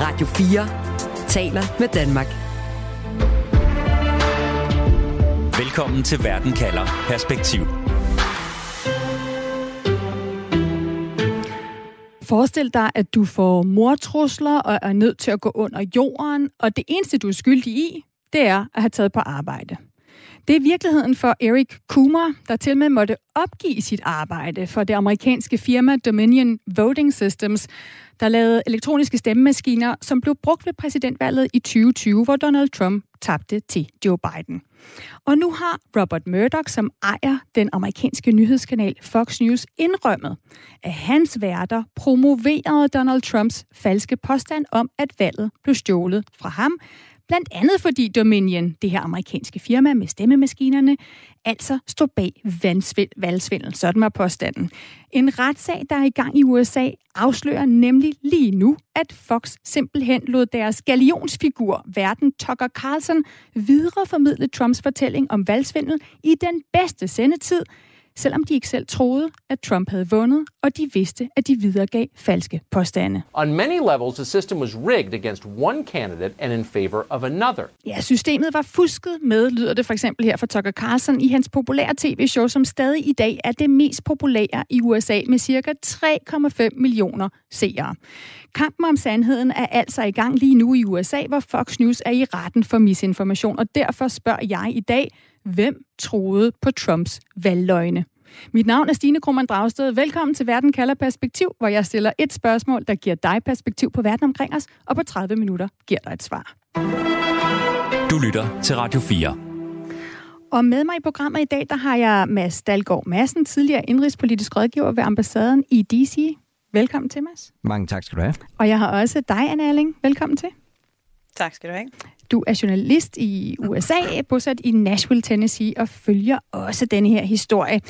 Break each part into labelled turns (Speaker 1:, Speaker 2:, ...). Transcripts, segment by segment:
Speaker 1: Radio 4 taler med Danmark.
Speaker 2: Velkommen til Verden kalder Perspektiv.
Speaker 3: Forestil dig, at du får mortrusler og er nødt til at gå under jorden, og det eneste, du er skyldig i, det er at have taget på arbejde. Det er virkeligheden for Eric Coomer, der til med måtte opgive sit arbejde for det amerikanske firma Dominion Voting Systems, der lavede elektroniske stemmemaskiner, som blev brugt ved præsidentvalget i 2020, hvor Donald Trump tabte til Joe Biden. Og nu har Robert Murdoch, som ejer den amerikanske nyhedskanal Fox News, indrømmet, at hans værter promoverede Donald Trumps falske påstand om, at valget blev stjålet fra ham, Blandt andet fordi Dominion, det her amerikanske firma med stemmemaskinerne, altså stod bag valgsvindel. Sådan var påstanden. En retssag, der er i gang i USA, afslører nemlig lige nu, at Fox simpelthen lod deres galionsfigur, verden Tucker Carlson, videreformidle Trumps fortælling om valgsvindel i den bedste sendetid – selvom de ikke selv troede, at Trump havde vundet, og de vidste, at de videregav falske påstande.
Speaker 4: On many levels, the system was rigged against one candidate and in favor of another.
Speaker 3: Ja, systemet var fusket med, lyder det for eksempel her fra Tucker Carlson i hans populære tv-show, som stadig i dag er det mest populære i USA med cirka 3,5 millioner seere. Kampen om sandheden er altså i gang lige nu i USA, hvor Fox News er i retten for misinformation, og derfor spørger jeg i dag, Hvem troede på Trumps valgløgne? Mit navn er Stine Krummernd Dragsted. Velkommen til Verden kalder perspektiv, hvor jeg stiller et spørgsmål, der giver dig perspektiv på verden omkring os, og på 30 minutter giver dig et svar.
Speaker 2: Du lytter til Radio 4.
Speaker 3: Og med mig i programmet i dag, der har jeg Mads Dalgaard Madsen, tidligere indrigspolitisk rådgiver ved ambassaden i DC. Velkommen til, Mads.
Speaker 5: Mange tak skal du have.
Speaker 3: Og jeg har også dig, Anna Erling. Velkommen til.
Speaker 6: Tak skal du have.
Speaker 3: Du er journalist i USA, bosat i Nashville, Tennessee, og følger også denne her historie.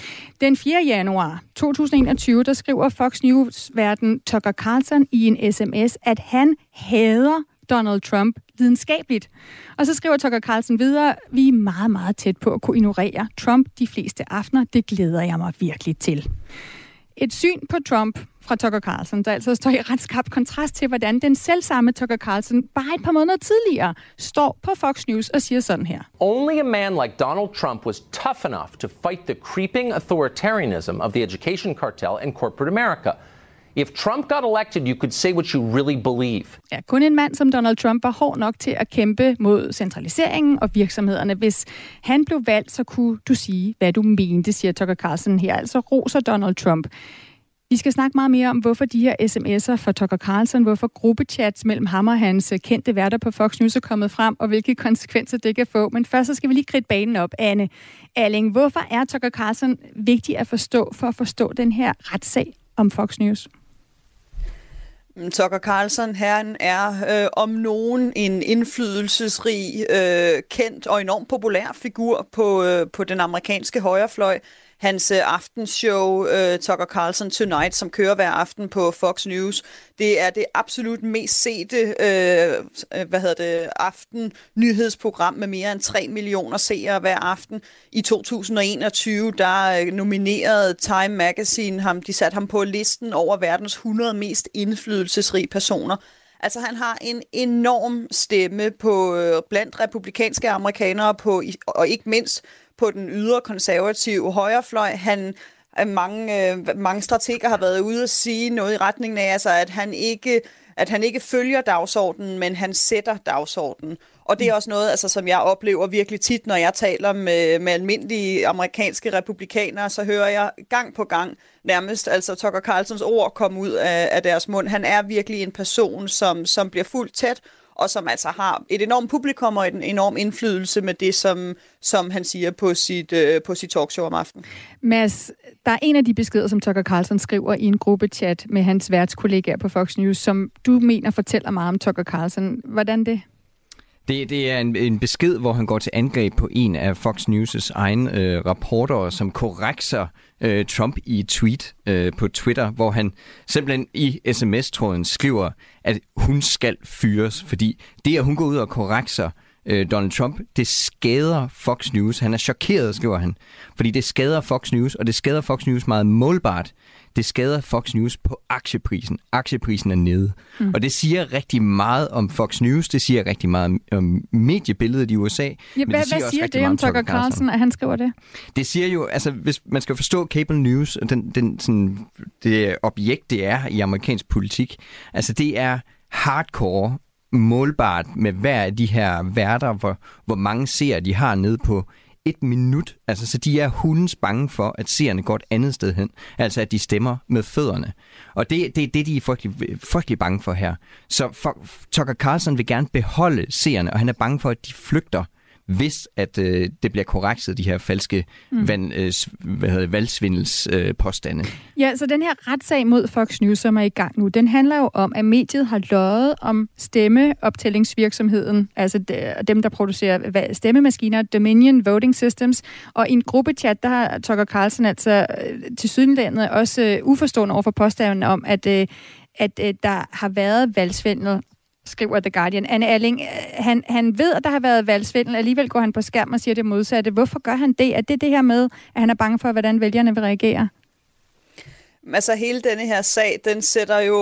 Speaker 3: Den 4. januar 2021, der skriver Fox News-verden Tucker Carlson i en sms, at han hader Donald Trump lidenskabeligt. Og så skriver Tucker Carlson videre, vi er meget, meget tæt på at kunne ignorere Trump de fleste aftener. Det glæder jeg mig virkelig til. Et syn på Trump fra Tucker Carlson, der altså står i ret skarp kontrast til, hvordan den selvsamme Tucker Carlson bare et par måneder tidligere står på Fox News og siger sådan her.
Speaker 4: Only a man like Donald Trump was tough enough to fight the creeping authoritarianism of the education cartel and corporate America. If Trump got elected, you could say what you really believe.
Speaker 3: Ja, kun en mand som Donald Trump var hård nok til at kæmpe mod centraliseringen og virksomhederne. Hvis han blev valgt, så kunne du sige, hvad du mente, siger Tucker Carlson her. Altså roser Donald Trump. Vi skal snakke meget mere om, hvorfor de her sms'er fra Tucker Carlson, hvorfor gruppechats mellem ham og hans øh, kendte værter på Fox News er kommet frem, og hvilke konsekvenser det kan få. Men først så skal vi lige kridte banen op, Anne Alling. Hvorfor er Tucker Carlson vigtig at forstå for at forstå den her retssag om Fox News?
Speaker 6: Mm, Tucker Carlson, han er øh, om nogen en indflydelsesrig, øh, kendt og enormt populær figur på, øh, på den amerikanske højrefløj hans øh, aftenshow, øh, Tucker Carlson Tonight, som kører hver aften på Fox News. Det er det absolut mest sete øh, øh hvad hedder det, aften nyhedsprogram med mere end 3 millioner seere hver aften. I 2021, der øh, nominerede Time Magazine ham, de satte ham på listen over verdens 100 mest indflydelsesrige personer. Altså han har en enorm stemme på øh, blandt republikanske amerikanere på og ikke mindst på den ydre konservative højrefløj. Han øh, mange, øh, mange strateger har været ude og sige noget i retningen af, altså, at han ikke at han ikke følger dagsordenen, men han sætter dagsordenen. Og det er også noget, altså, som jeg oplever virkelig tit, når jeg taler med, med almindelige amerikanske republikanere, så hører jeg gang på gang nærmest altså Tucker Carlsons ord komme ud af, af deres mund. Han er virkelig en person, som, som bliver fuldt tæt, og som altså har et enormt publikum og en enorm indflydelse med det, som, som han siger på sit, øh, på sit talkshow om aftenen.
Speaker 3: Mads, der er en af de beskeder, som Tucker Carlson skriver i en gruppechat med hans værtskollegaer på Fox News, som du mener fortæller meget om Tucker Carlson. Hvordan det?
Speaker 5: Det, det er en, en besked, hvor han går til angreb på en af Fox News' egen øh, rapporter, som korrekser øh, Trump i et tweet øh, på Twitter, hvor han simpelthen i sms-tråden skriver, at hun skal fyres, fordi det, at hun går ud og korrekser øh, Donald Trump, det skader Fox News. Han er chokeret, skriver han. Fordi det skader Fox News, og det skader Fox News meget målbart. Det skader Fox News på aktieprisen. Aktieprisen er nede. Mm. Og det siger rigtig meget om Fox News. Det siger rigtig meget om mediebilledet i USA. Ja,
Speaker 3: men hvad, det siger, hvad siger det om Tucker Carlson, at han skriver det?
Speaker 5: Det siger jo, altså hvis man skal forstå cable news, den, den, sådan, det objekt, det er i amerikansk politik, altså det er hardcore målbart med hver af de her værter, hvor, hvor mange ser de har nede på et minut. Altså, så de er hundens bange for, at seerne går et andet sted hen. Altså, at de stemmer med fødderne. Og det er det, det, de er frygtelig, frygtelig bange for her. Så for, Tucker Carlson vil gerne beholde seerne, og han er bange for, at de flygter hvis at øh, det bliver korrekset, de her falske mm. vand, øh, hvad hedder det, valgsvindels øh, påstande.
Speaker 3: Ja, så den her retssag mod Fox News, som er i gang nu, den handler jo om, at mediet har løjet om stemmeoptællingsvirksomheden, altså dem, der producerer stemmemaskiner, Dominion Voting Systems, og i en gruppechat, der har Tucker Carlson altså øh, til Sydenlandet også øh, uforstående over for påstanden om, at øh, at øh, der har været valgsvindel skriver The Guardian. Anne Alling, øh, han, han ved, at der har været valgsvindel, alligevel går han på skærm og siger det modsatte. Hvorfor gør han det? Er det det her med, at han er bange for, hvordan vælgerne vil reagere?
Speaker 6: Altså hele denne her sag, den sætter jo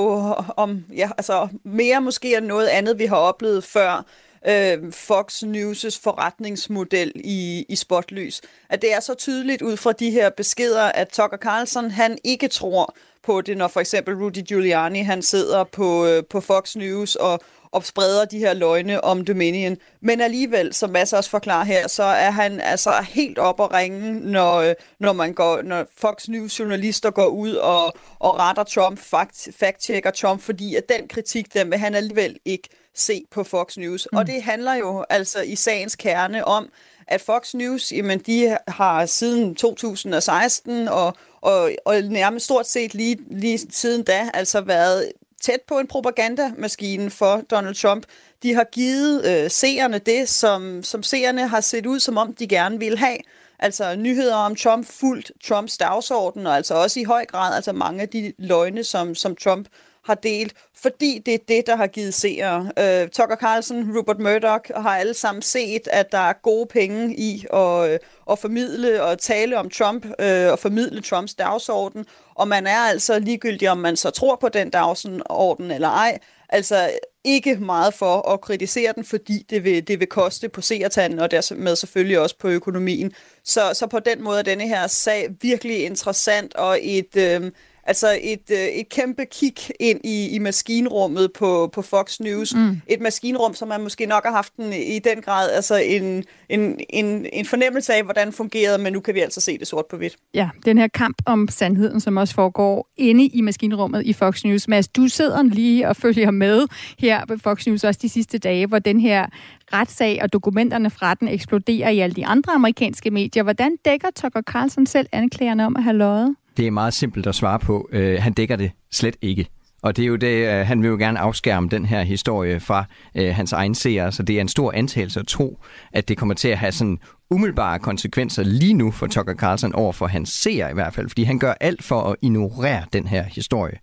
Speaker 6: om, ja, altså mere måske end noget andet, vi har oplevet før, øh, Fox News' forretningsmodel i, i spotlys. At det er så tydeligt ud fra de her beskeder, at Tucker Carlson, han ikke tror på det, når for eksempel Rudy Giuliani, han sidder på, øh, på Fox News og, og spreder de her løgne om Dominion. Men alligevel, som Mads også forklarer her, så er han altså helt op at ringe, når, når, man går, når Fox News journalister går ud og, og retter Trump, fact, fact-checker Trump, fordi at den kritik, den vil han alligevel ikke se på Fox News. Mm. Og det handler jo altså i sagens kerne om, at Fox News, jamen de har siden 2016 og, og, og nærmest stort set lige, lige siden da altså været tæt på en propagandamaskine for Donald Trump. De har givet øh, seerne det, som, som seerne har set ud, som om de gerne ville have. Altså nyheder om Trump, fuldt Trumps dagsorden, og altså også i høj grad altså mange af de løgne, som, som Trump har delt, fordi det er det, der har givet seere. Øh, Tucker Carlson, Rupert Murdoch har alle sammen set, at der er gode penge i at, øh, at formidle og tale om Trump øh, og formidle Trumps dagsorden, og man er altså ligegyldig, om man så tror på den dagsorden eller ej, altså ikke meget for at kritisere den, fordi det vil, det vil koste på seertanden, og dermed selvfølgelig også på økonomien. Så, så på den måde er denne her sag virkelig interessant, og et... Øh, Altså et, øh, et kæmpe kig ind i, i maskinrummet på, på Fox News. Mm. Et maskinrum, som man måske nok har haft en, i den grad altså en, en, en, en fornemmelse af, hvordan det fungerede, men nu kan vi altså se det sort på hvidt.
Speaker 3: Ja, den her kamp om sandheden, som også foregår inde i maskinrummet i Fox News. Mads, du sidder lige og følger med her på Fox News også de sidste dage, hvor den her retssag og dokumenterne fra den eksploderer i alle de andre amerikanske medier. Hvordan dækker Tucker Carlson selv anklagerne om at have løjet?
Speaker 5: Det er meget simpelt at svare på. Øh, han dækker det slet ikke. Og det er jo det, øh, han vil jo gerne afskærme den her historie fra øh, hans egen seere, så det er en stor antagelse at tro, at det kommer til at have sådan umiddelbare konsekvenser lige nu for Tucker Carlson over for hans seer i hvert fald, fordi han gør alt for at ignorere den her historie.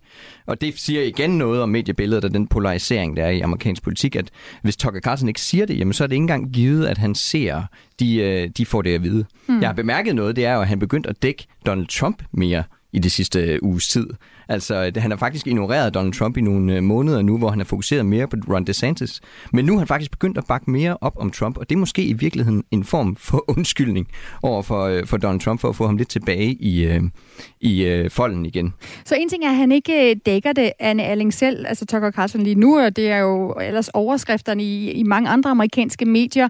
Speaker 5: Og det siger igen noget om mediebilledet og den polarisering, der er i amerikansk politik, at hvis Tucker Carlson ikke siger det, jamen så er det ikke engang givet, at han ser, de, øh, de får det at vide. Hmm. Jeg har bemærket noget, det er jo, at han begyndt at dække Donald Trump mere i det sidste uges tid. Altså, øh, han har faktisk ignoreret Donald Trump i nogle øh, måneder nu, hvor han har fokuseret mere på Ron DeSantis. Men nu har han faktisk begyndt at bakke mere op om Trump, og det er måske i virkeligheden en form for undskyldning over for, øh, for Donald Trump, for at få ham lidt tilbage i, i folden igen.
Speaker 3: Så en ting er, at han ikke dækker det, Anne Alling selv, altså Tucker Carlson lige nu, og det er jo ellers overskrifterne i, i mange andre amerikanske medier.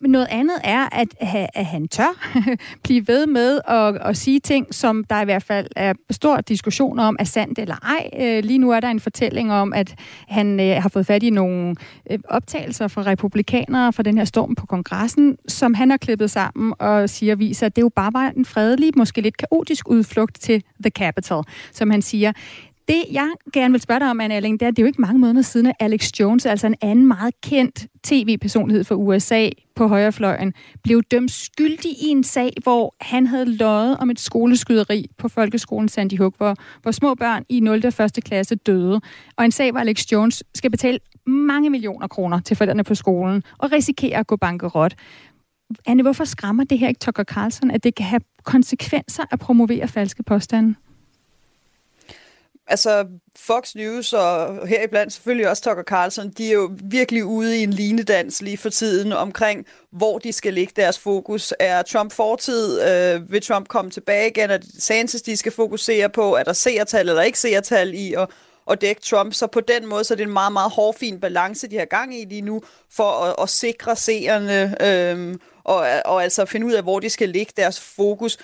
Speaker 3: Noget andet er, at, at han tør blive ved med at, at sige ting, som der i hvert fald er stor diskussion om, at sandt eller ej. Øh, lige nu er der en fortælling om, at han øh, har fået fat i nogle øh, optagelser fra republikanere fra den her storm på kongressen, som han har klippet sammen og siger, viser, at det jo bare var en fredelig, måske lidt kaotisk udflugt til The Capitol, som han siger det, jeg gerne vil spørge dig om, Anne Erling, det er, det er jo ikke mange måneder siden, at Alex Jones, altså en anden meget kendt tv-personlighed for USA på højrefløjen, blev dømt skyldig i en sag, hvor han havde løjet om et skoleskyderi på folkeskolen Sandy Hook, hvor, hvor små børn i 0. og 1. klasse døde. Og en sag, hvor Alex Jones skal betale mange millioner kroner til forældrene på skolen og risikerer at gå bankerot. Anne, hvorfor skræmmer det her ikke Tucker Carlson, at det kan have konsekvenser at promovere falske påstande?
Speaker 6: Altså Fox News og heriblandt selvfølgelig også Tucker Carlson, de er jo virkelig ude i en linedans lige for tiden omkring, hvor de skal lægge deres fokus. Er Trump fortid? Øh, vil Trump komme tilbage igen? Er det DeSantis, de skal fokusere på? Er der seertal eller ikke seertal i at, at dække Trump? Så på den måde så er det en meget, meget hårfin balance, de har gang i lige nu, for at, at sikre seerne øh, og, og altså finde ud af, hvor de skal lægge deres fokus.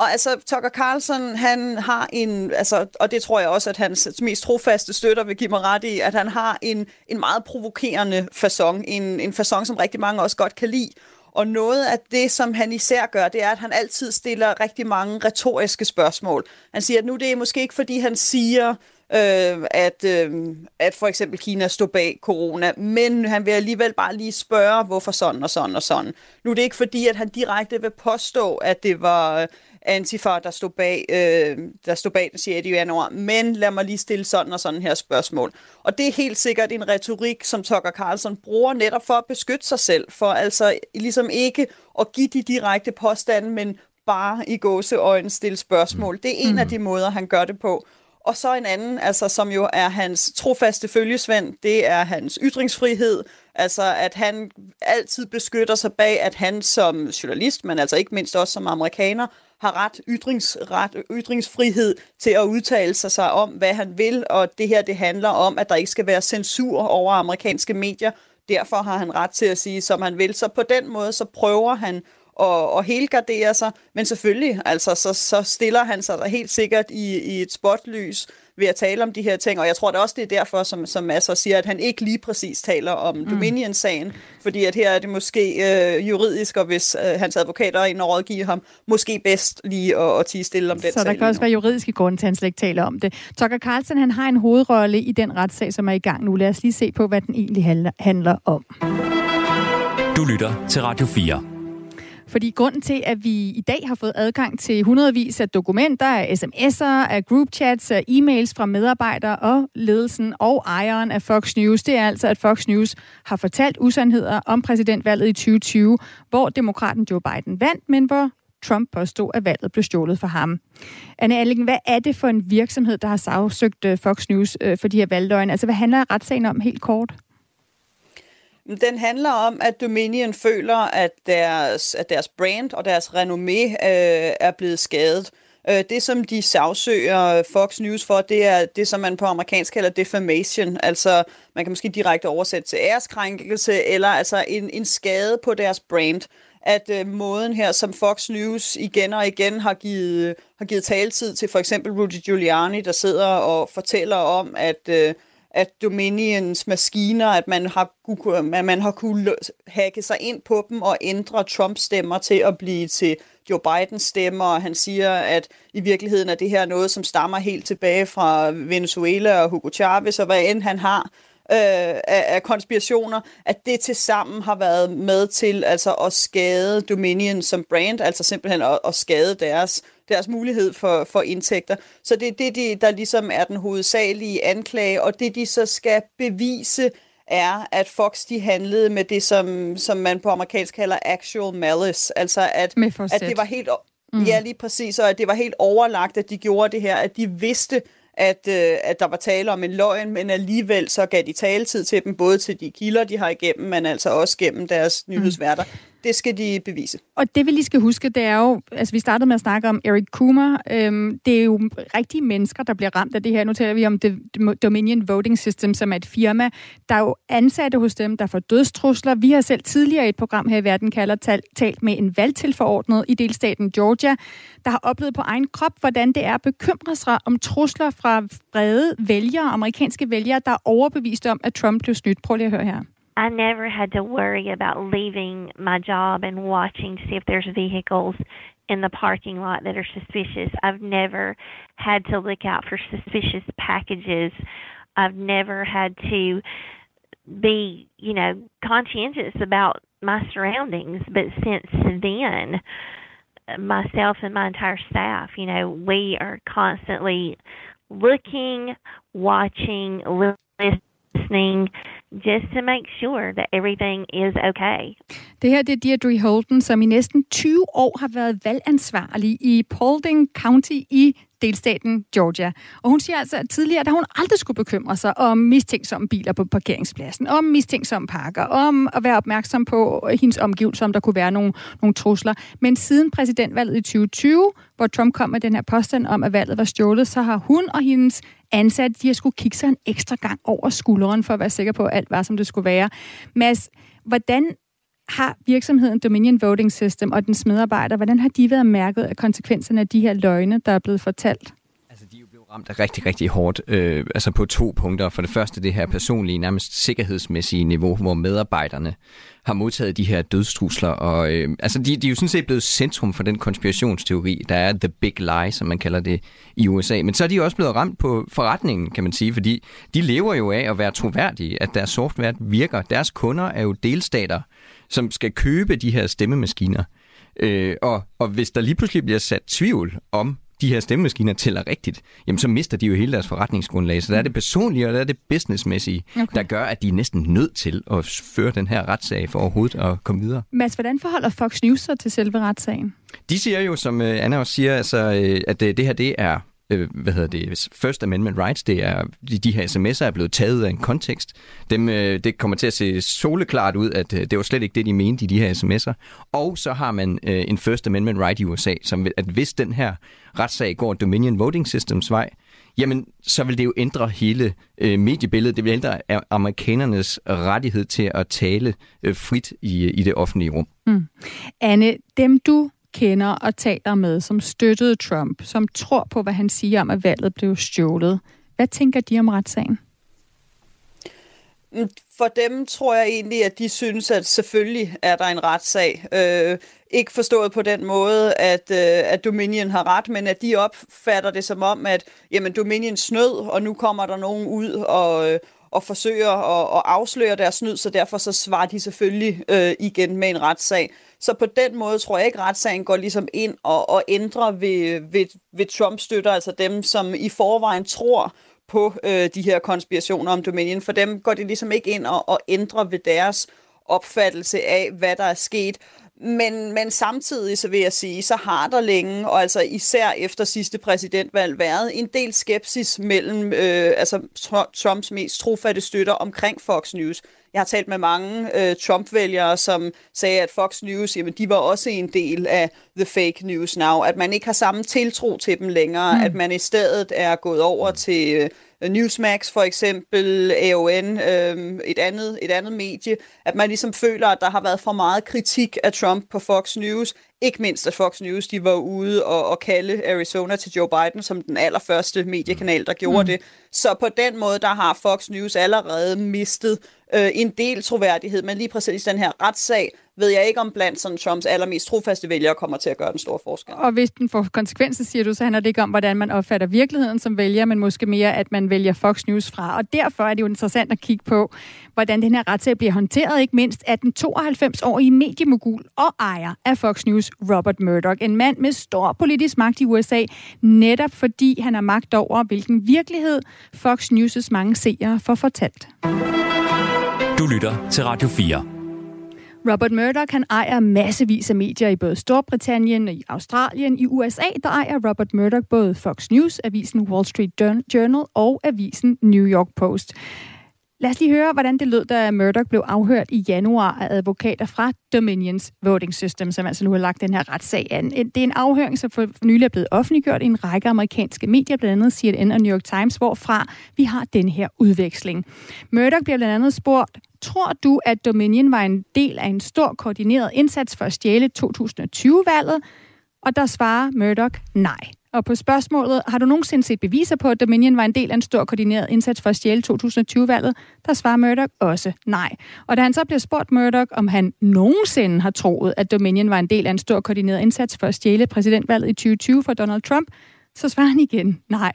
Speaker 6: Og altså, Tucker Carlson, han har en, altså, og det tror jeg også, at hans mest trofaste støtter vil give mig ret i, at han har en, en meget provokerende façon, en, en façon, som rigtig mange også godt kan lide. Og noget af det, som han især gør, det er, at han altid stiller rigtig mange retoriske spørgsmål. Han siger, at nu det er måske ikke, fordi han siger, øh, at, øh, at for eksempel Kina stod bag corona, men han vil alligevel bare lige spørge, hvorfor sådan og sådan og sådan. Nu er det ikke fordi, at han direkte vil påstå, at det var Antifa, der stod bag, øh, der stod bag den 6. januar, men lad mig lige stille sådan og sådan her spørgsmål. Og det er helt sikkert en retorik, som Tucker Carlson bruger netop for at beskytte sig selv, for altså ligesom ikke at give de direkte påstande, men bare i gåseøjne stille spørgsmål. Det er en mm. af de måder, han gør det på. Og så en anden, altså, som jo er hans trofaste følgesvend, det er hans ytringsfrihed. Altså, at han altid beskytter sig bag, at han som journalist, men altså ikke mindst også som amerikaner, har ret, ytringsret, ytringsfrihed til at udtale sig, sig om, hvad han vil, og det her det handler om, at der ikke skal være censur over amerikanske medier. Derfor har han ret til at sige, som han vil. Så på den måde, så prøver han at, at helgardere sig, men selvfølgelig, altså, så, så stiller han sig der helt sikkert i, i et spotlys ved at tale om de her ting, og jeg tror da også, det er derfor, som, som Masser siger, at han ikke lige præcis taler om mm. Dominion-sagen, fordi at her er det måske øh, juridisk, og hvis øh, hans advokater er inde og rådgiver ham, måske bedst lige at, at tige stille om den
Speaker 3: Så der kan også være juridiske grunde til, at han slet ikke taler om det. Tucker Carlson, han har en hovedrolle i den retssag, som er i gang nu. Lad os lige se på, hvad den egentlig handler, handler om.
Speaker 2: Du lytter til Radio 4.
Speaker 3: Fordi grunden til, at vi i dag har fået adgang til hundredvis af dokumenter, af sms'er, af groupchats, af e-mails fra medarbejdere og ledelsen og ejeren af Fox News, det er altså, at Fox News har fortalt usandheder om præsidentvalget i 2020, hvor demokraten Joe Biden vandt, men hvor Trump påstod, at valget blev stjålet for ham. Anne Allingen, hvad er det for en virksomhed, der har sagsøgt øh, Fox News øh, for de her valgløgne? Altså, hvad handler retssagen om helt kort?
Speaker 6: Den handler om, at Dominion føler, at deres, at deres brand og deres renommé øh, er blevet skadet. Øh, det, som de sagsøger Fox News for, det er det, som man på amerikansk kalder defamation. Altså, man kan måske direkte oversætte til æreskrænkelse, eller altså en, en skade på deres brand. At øh, måden her, som Fox News igen og igen har givet, har givet taletid til for eksempel Rudy Giuliani, der sidder og fortæller om, at... Øh, at Dominions maskiner, at man har, at man har kunnet hacke sig ind på dem og ændre Trumps stemmer til at blive til Joe Bidens stemmer, og han siger, at i virkeligheden er det her noget, som stammer helt tilbage fra Venezuela og Hugo Chavez, og hvad end han har øh, af, af konspirationer, at det til sammen har været med til altså at skade Dominion som brand, altså simpelthen at, at skade deres deres mulighed for, for indtægter. Så det er det, de, der ligesom er den hovedsagelige anklage, og det de så skal bevise, er, at Fox de handlede med det, som, som man på amerikansk kalder actual malice. Altså at, at det var helt... Mm. Ja, lige præcis, og at det var helt overlagt, at de gjorde det her, at de vidste, at, øh, at der var tale om en løgn, men alligevel så gav de taletid til dem, både til de kilder, de har igennem, men altså også gennem deres nyhedsværter. Mm det skal de bevise.
Speaker 3: Og det vi lige skal huske, det er jo, altså vi startede med at snakke om Eric Coomer, øhm, det er jo rigtige mennesker, der bliver ramt af det her. Nu taler vi om det Dominion Voting System, som er et firma. Der er jo ansatte hos dem, der får dødstrusler. Vi har selv tidligere i et program her i Verden kalder talt med en valgtilforordnet i delstaten Georgia, der har oplevet på egen krop, hvordan det er at bekymre sig om trusler fra brede vælgere, amerikanske vælgere, der er overbevist om, at Trump blev snydt. Prøv lige at høre her.
Speaker 7: I never had to worry about leaving my job and watching to see if there's vehicles in the parking lot that are suspicious. I've never had to look out for suspicious packages. I've never had to be, you know, conscientious about my surroundings. But since then, myself and my entire staff, you know, we are constantly looking, watching, listening, just to make sure that everything is okay.
Speaker 3: Det her det er Deirdre Holden, som i næsten 20 år har været valgansvarlig i Paulding County i delstaten Georgia. Og hun siger altså, at tidligere, da hun aldrig skulle bekymre sig om mistænksomme biler på parkeringspladsen, om mistænksomme parker, om at være opmærksom på hendes omgivelser, om der kunne være nogle, nogle trusler. Men siden præsidentvalget i 2020, hvor Trump kom med den her påstand om, at valget var stjålet, så har hun og hendes ansatte, de har skulle kigge sig en ekstra gang over skulderen for at være sikker på, at alt var, som det skulle være. Mads, hvordan har virksomheden Dominion Voting System og dens medarbejdere, hvordan har de været mærket af konsekvenserne af de her løgne, der er blevet fortalt?
Speaker 5: Altså, de jo ramt rigtig, rigtig hårdt. Øh, altså på to punkter. For det første det her personlige, nærmest sikkerhedsmæssige niveau, hvor medarbejderne har modtaget de her dødstrusler. Og, øh, altså, de, de er jo sådan set blevet centrum for den konspirationsteori, der er The Big Lie, som man kalder det i USA. Men så er de også blevet ramt på forretningen, kan man sige, fordi de lever jo af at være troværdige, at deres software virker. Deres kunder er jo delstater, som skal købe de her stemmemaskiner. Øh, og, og hvis der lige pludselig bliver sat tvivl om, de her stemmemaskiner tæller rigtigt, jamen så mister de jo hele deres forretningsgrundlag. Så der er det personlige, og der er det businessmæssige, okay. der gør, at de er næsten nødt til at føre den her retssag for overhovedet at komme videre.
Speaker 3: Mads, hvordan forholder Fox News sig til selve retssagen?
Speaker 5: De siger jo, som øh, Anna også siger, altså, øh, at det her det er øh, hvad hedder det, First Amendment rights, det er, de, de her sms'er er blevet taget af en kontekst. Dem, øh, det kommer til at se soleklart ud, at øh, det var slet ikke det, de mente i de her sms'er. Og så har man øh, en First Amendment right i USA, som at hvis den her retssag går Dominion Voting Systems vej, jamen så vil det jo ændre hele øh, mediebilledet. Det vil ændre øh, amerikanernes rettighed til at tale øh, frit i, i det offentlige rum. Mm.
Speaker 3: Anne, dem du kender og taler med, som støttede Trump, som tror på, hvad han siger om, at valget blev stjålet. Hvad tænker de om retssagen?
Speaker 6: Mm, for dem tror jeg egentlig, at de synes, at selvfølgelig er der en retssag. Øh, ikke forstået på den måde, at, øh, at Dominion har ret, men at de opfatter det som om, at jamen, Dominion snød, og nu kommer der nogen ud og, øh, og forsøger at, at afsløre deres snyd, så derfor så svarer de selvfølgelig øh, igen med en retssag. Så på den måde tror jeg ikke, at retssagen går ligesom ind og, og ændrer ved, ved, ved Trump-støtter, altså dem, som i forvejen tror på øh, de her konspirationer om Dominion. For dem går det ligesom ikke ind og, og ændrer ved deres opfattelse af, hvad der er sket. Men, men samtidig, så vil jeg sige, så har der længe, og altså især efter sidste præsidentvalg, været en del skepsis mellem øh, altså Trumps mest trofatte støtter omkring Fox News. Jeg har talt med mange øh, Trump-vælgere, som sagde, at Fox News, jamen, de var også en del af the fake news now. At man ikke har samme tiltro til dem længere. Mm. At man i stedet er gået over til øh, Newsmax for eksempel, AON, øh, et, andet, et andet medie, at man ligesom føler, at der har været for meget kritik af Trump på Fox News. Ikke mindst at Fox News, de var ude og, og kalde Arizona til Joe Biden som den allerførste mediekanal, der gjorde mm. det. Så på den måde, der har Fox News allerede mistet øh, en del troværdighed, men lige præcis den her retssag ved jeg ikke, om blandt sådan Trumps allermest trofaste vælgere kommer til at gøre den store forskel.
Speaker 3: Og hvis den får konsekvenser, siger du, så handler det ikke om, hvordan man opfatter virkeligheden som vælger, men måske mere, at man vælger Fox News fra. Og derfor er det jo interessant at kigge på, hvordan den her retssag bliver håndteret, ikke mindst af den 92-årige mediemogul og ejer af Fox News, Robert Murdoch. En mand med stor politisk magt i USA, netop fordi han har magt over, hvilken virkelighed Fox News' mange seere får fortalt.
Speaker 2: Du lytter til Radio 4.
Speaker 3: Robert Murdoch han ejer massevis af medier i både Storbritannien og i Australien. I USA der ejer Robert Murdoch både Fox News, avisen Wall Street Journal og avisen New York Post. Lad os lige høre, hvordan det lød, da Murdoch blev afhørt i januar af advokater fra Dominions Voting System, som altså nu har lagt den her retssag an. Det er en afhøring, som for nylig er blevet offentliggjort i en række amerikanske medier, blandt andet CNN og New York Times, hvorfra vi har den her udveksling. Murdoch bliver blandt andet spurgt, tror du, at Dominion var en del af en stor koordineret indsats for at stjæle 2020-valget? Og der svarer Murdoch nej. Og på spørgsmålet, har du nogensinde set beviser på, at Dominion var en del af en stor koordineret indsats for at stjæle 2020-valget, der svarer Murdoch også nej. Og da han så bliver spurgt Murdoch, om han nogensinde har troet, at Dominion var en del af en stor koordineret indsats for at stjæle præsidentvalget i 2020 for Donald Trump, så svarer han igen nej.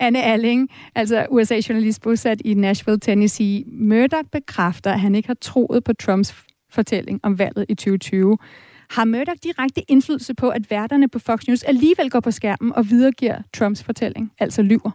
Speaker 3: Anne Alling, altså USA-journalist bosat i Nashville, Tennessee, Murdoch bekræfter, at han ikke har troet på Trumps fortælling om valget i 2020. Har Murdoch direkte indflydelse på, at værterne på Fox News alligevel går på skærmen og videregiver Trumps fortælling, altså lyver?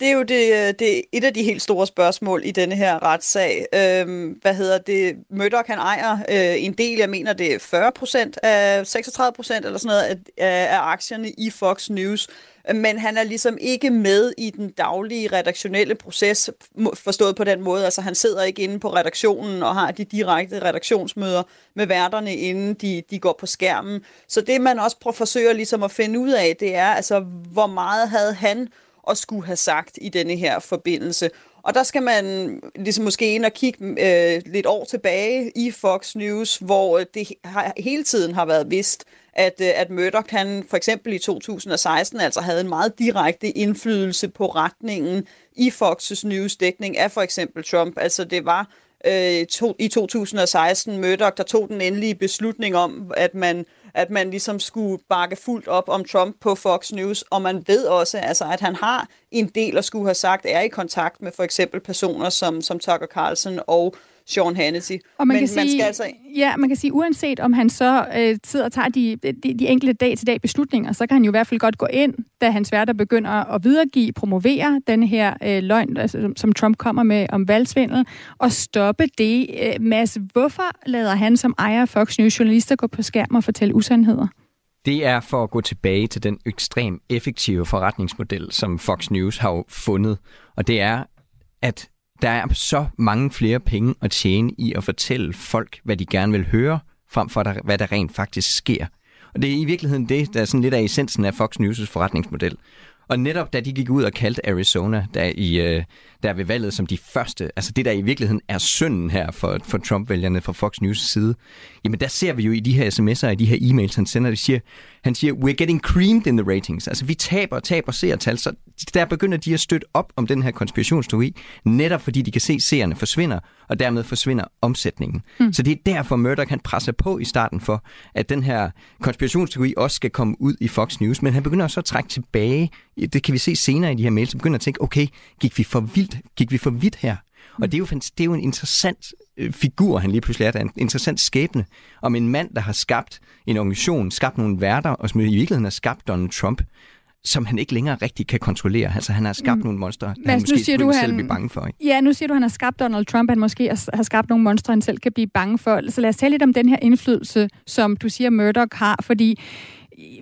Speaker 6: Det er jo det, øh, det er et af de helt store spørgsmål i denne her retssag. Øhm, hvad hedder det? Murdoch, han ejer øh, en del, jeg mener det er 40 procent af 36 procent eller sådan noget af, af aktierne i Fox News men han er ligesom ikke med i den daglige redaktionelle proces, forstået på den måde. Altså han sidder ikke inde på redaktionen og har de direkte redaktionsmøder med værterne, inden de, de går på skærmen. Så det man også prøver, forsøger ligesom at finde ud af, det er, altså hvor meget havde han at skulle have sagt i denne her forbindelse. Og der skal man ligesom måske ind og kigge øh, lidt år tilbage i Fox News, hvor det har, hele tiden har været vist, at, øh, at Murdoch han for eksempel i 2016 altså havde en meget direkte indflydelse på retningen i Fox News dækning af for eksempel Trump. Altså det var øh, to, i 2016 Murdoch, der tog den endelige beslutning om, at man at man ligesom skulle bakke fuldt op om Trump på Fox News, og man ved også, altså, at han har en del at skulle have sagt, er i kontakt med for eksempel personer som, som Tucker Carlson og Sean Hannity.
Speaker 3: Og man, Men kan man sige, skal altså... Ja, man kan sige, uanset om han så øh, sidder og tager de, de, de enkelte dag-til-dag beslutninger, så kan han jo i hvert fald godt gå ind, da hans værter begynder at videregive, promovere den her øh, løgn, altså, som Trump kommer med om valgsvindel, og stoppe det. Øh, Mads, hvorfor lader han som ejer af Fox News journalister gå på skærm og fortælle usandheder?
Speaker 5: Det er for at gå tilbage til den ekstrem effektive forretningsmodel, som Fox News har fundet. Og det er, at der er så mange flere penge at tjene i at fortælle folk, hvad de gerne vil høre, frem for hvad der rent faktisk sker. Og det er i virkeligheden det, der er sådan lidt af essensen af Fox News' forretningsmodel. Og netop da de gik ud og kaldte Arizona der, i, øh, der ved valget som de første, altså det der i virkeligheden er synden her for, for Trump-vælgerne fra Fox News side, jamen der ser vi jo i de her sms'er og i de her e-mails, han sender, de siger, han siger, we're getting creamed in the ratings. Altså vi taber og taber seertal, så der begynder de at støtte op om den her konspirationsteori, netop fordi de kan se, at seerne forsvinder, og dermed forsvinder omsætningen. Mm. Så det er derfor Murdoch han presser på i starten for, at den her konspirationsteori også skal komme ud i Fox News, men han begynder så at trække tilbage. Det kan vi se senere i de her mails, så begynder at tænke, okay, gik vi for vildt, gik vi for vidt her? Og det er jo, det er jo en interessant øh, figur, han lige pludselig er. Der en interessant skæbne om en mand, der har skabt en organisation, skabt nogle værter, og som i virkeligheden har skabt Donald Trump som han ikke længere rigtig kan kontrollere. Altså, han har skabt mm. nogle monstre,
Speaker 3: han
Speaker 5: måske nu
Speaker 3: siger du,
Speaker 5: selv han... blive bange for. Ikke?
Speaker 3: Ja, nu siger du, han har skabt Donald Trump, han måske har skabt nogle monstre, han selv kan blive bange for. Så lad os tale lidt om den her indflydelse, som du siger, Murdoch har, fordi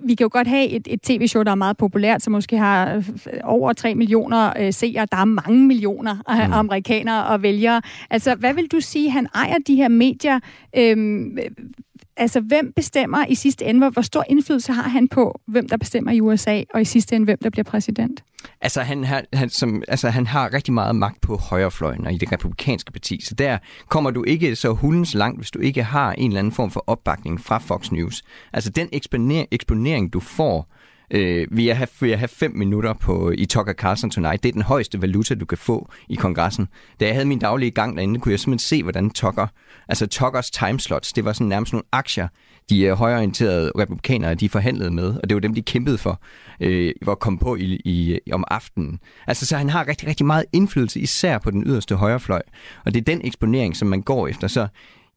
Speaker 3: vi kan jo godt have et, et tv-show, der er meget populært, som måske har øh, over 3 millioner øh, seere. Der er mange millioner øh, mm. amerikanere og vælgere. Altså, hvad vil du sige, han ejer de her medier? Øhm, altså, hvem bestemmer i sidste ende, hvor, hvor stor indflydelse har han på, hvem der bestemmer i USA, og i sidste ende, hvem der bliver præsident?
Speaker 5: Altså han, har, han, som, altså, han har rigtig meget magt på højrefløjen og i det republikanske parti, så der kommer du ikke så hundens langt, hvis du ikke har en eller anden form for opbakning fra Fox News. Altså den eksponering, eksponering, du får øh, vi jeg have, ved have fem minutter på, i Tucker Carlson Tonight, det er den højeste valuta, du kan få i kongressen. Da jeg havde min daglige gang derinde, kunne jeg simpelthen se, hvordan Tucker, altså Tuckers timeslots, det var sådan nærmest nogle aktier, de øh, højorienterede republikanere, de forhandlede med, og det var dem, de kæmpede for, øh, for at komme på i, i, om aftenen. Altså, så han har rigtig, rigtig meget indflydelse, især på den yderste højrefløj, og det er den eksponering, som man går efter. Så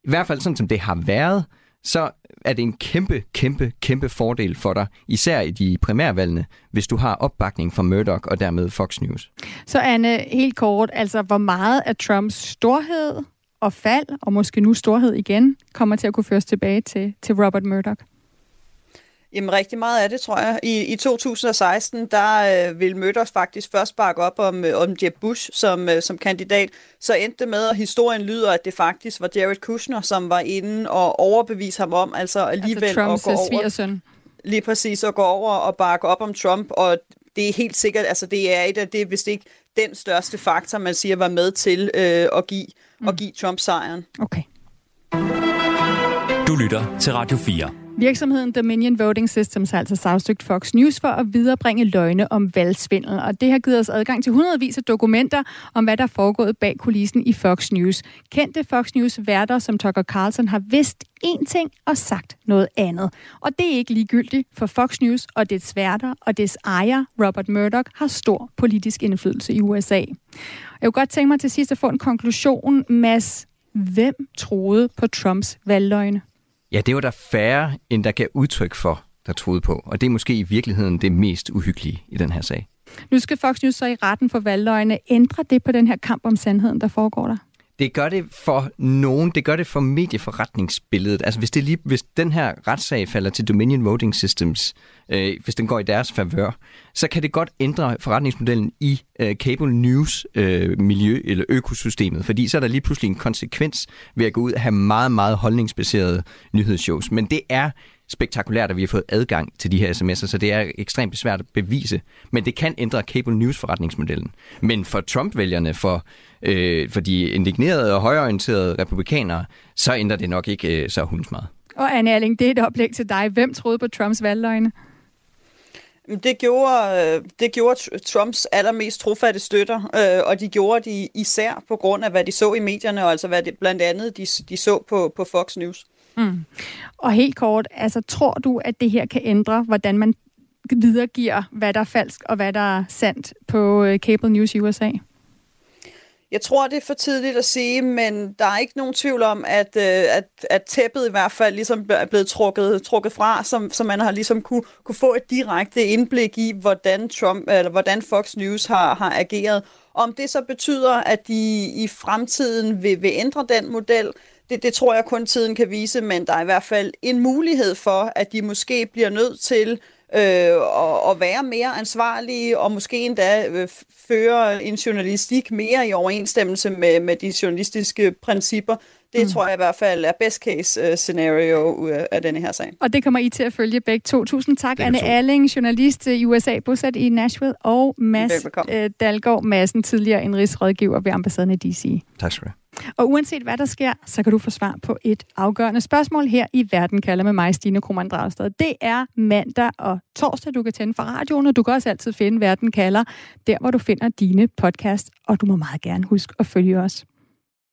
Speaker 5: i hvert fald sådan, som det har været, så er det en kæmpe, kæmpe, kæmpe fordel for dig, især i de primærvalgene, hvis du har opbakning fra Murdoch og dermed Fox News.
Speaker 3: Så Anne, helt kort, altså hvor meget af Trumps storhed og fald, og måske nu storhed igen, kommer til at kunne føres tilbage til, til Robert Murdoch?
Speaker 6: Jamen rigtig meget af det, tror jeg. I, i 2016, der øh, ville Murdoch faktisk først bakke op om, øh, om Jeb Bush som, øh, som kandidat. Så endte det med, at historien lyder, at det faktisk var Jared Kushner, som var inde og overbevise ham om, altså alligevel altså
Speaker 3: Trumps
Speaker 6: at gå
Speaker 3: over... Svigersøn.
Speaker 6: Lige præcis, at gå over og bakke op om Trump, og det er helt sikkert, altså det er et af det, hvis det ikke den største faktor, man siger, var med til øh, at, give, mm. at give Trump sejren.
Speaker 3: Okay.
Speaker 2: Lytter til Radio 4.
Speaker 3: Virksomheden Dominion Voting Systems har altså sagsøgt Fox News for at viderebringe løgne om valgsvindel, og det har givet os adgang til hundredvis af dokumenter om, hvad der er foregået bag kulissen i Fox News. Kendte Fox News værter som Tucker Carlson har vidst én ting og sagt noget andet. Og det er ikke ligegyldigt, for Fox News og dets værter og dets ejer, Robert Murdoch, har stor politisk indflydelse i USA. Jeg kunne godt tænke mig til sidst at få en konklusion, Mads. Hvem troede på Trumps valgløgne?
Speaker 5: Ja, det var der færre, end der gav udtryk for, der troede på. Og det er måske i virkeligheden det mest uhyggelige i den her sag.
Speaker 3: Nu skal Fox News så i retten for valgløgne. Ændre det på den her kamp om sandheden, der foregår der?
Speaker 5: Det gør det for nogen, det gør det for medieforretningsbilledet. Altså hvis, det lige, hvis den her retssag falder til Dominion Voting Systems, øh, hvis den går i deres favør, så kan det godt ændre forretningsmodellen i øh, cable news øh, miljø eller økosystemet, fordi så er der lige pludselig en konsekvens ved at gå ud og have meget, meget holdningsbaserede nyhedsshows. Men det er spektakulært, at vi har fået adgang til de her sms'er, så det er ekstremt svært at bevise. Men det kan ændre cable news forretningsmodellen. Men for Trump-vælgerne, for, øh, for de indignerede og højorienterede republikanere, så ændrer det nok ikke øh, så hunds meget.
Speaker 3: Og Anne Erling, det er et oplæg til dig. Hvem troede på Trumps valgløgne?
Speaker 6: Det gjorde, øh, det gjorde Trumps allermest trofatte støtter, øh, og de gjorde det især på grund af, hvad de så i medierne, og altså hvad det, blandt andet de, de så på, på Fox News.
Speaker 3: Mm. Og helt kort, altså tror du, at det her kan ændre, hvordan man videregiver, hvad der er falsk og hvad der er sandt på øh, Cable News i USA?
Speaker 6: Jeg tror, det er for tidligt at sige, men der er ikke nogen tvivl om, at, øh, at, at tæppet i hvert fald ligesom er blevet trukket, trukket fra, som, så man har ligesom kunne, kunne få et direkte indblik i, hvordan Trump eller hvordan Fox News har, har ageret. Om det så betyder, at de i fremtiden vil, vil ændre den model, det, det tror jeg kun tiden kan vise, men der er i hvert fald en mulighed for, at de måske bliver nødt til øh, og, og være mere ansvarlige, og måske endda øh, føre en journalistik mere i overensstemmelse med, med de journalistiske principper. Det mm. tror jeg i hvert fald er best case uh, scenario uh, af denne her sag.
Speaker 3: Og det kommer I til at følge begge to. Tusind tak, Anne Erling, journalist i USA, bosat i Nashville, og Mads uh, Dalgaard Madsen, tidligere indrigsrådgiver ved ambassaden i D.C.
Speaker 5: Tak skal du
Speaker 3: og uanset hvad der sker, så kan du få svar på et afgørende spørgsmål her i Verden kalder med mig, Stine Krummernd Dragsted. Det er mandag og torsdag, du kan tænde for radioen, og du kan også altid finde Verden kalder, der hvor du finder dine podcast, og du må meget gerne huske at følge os.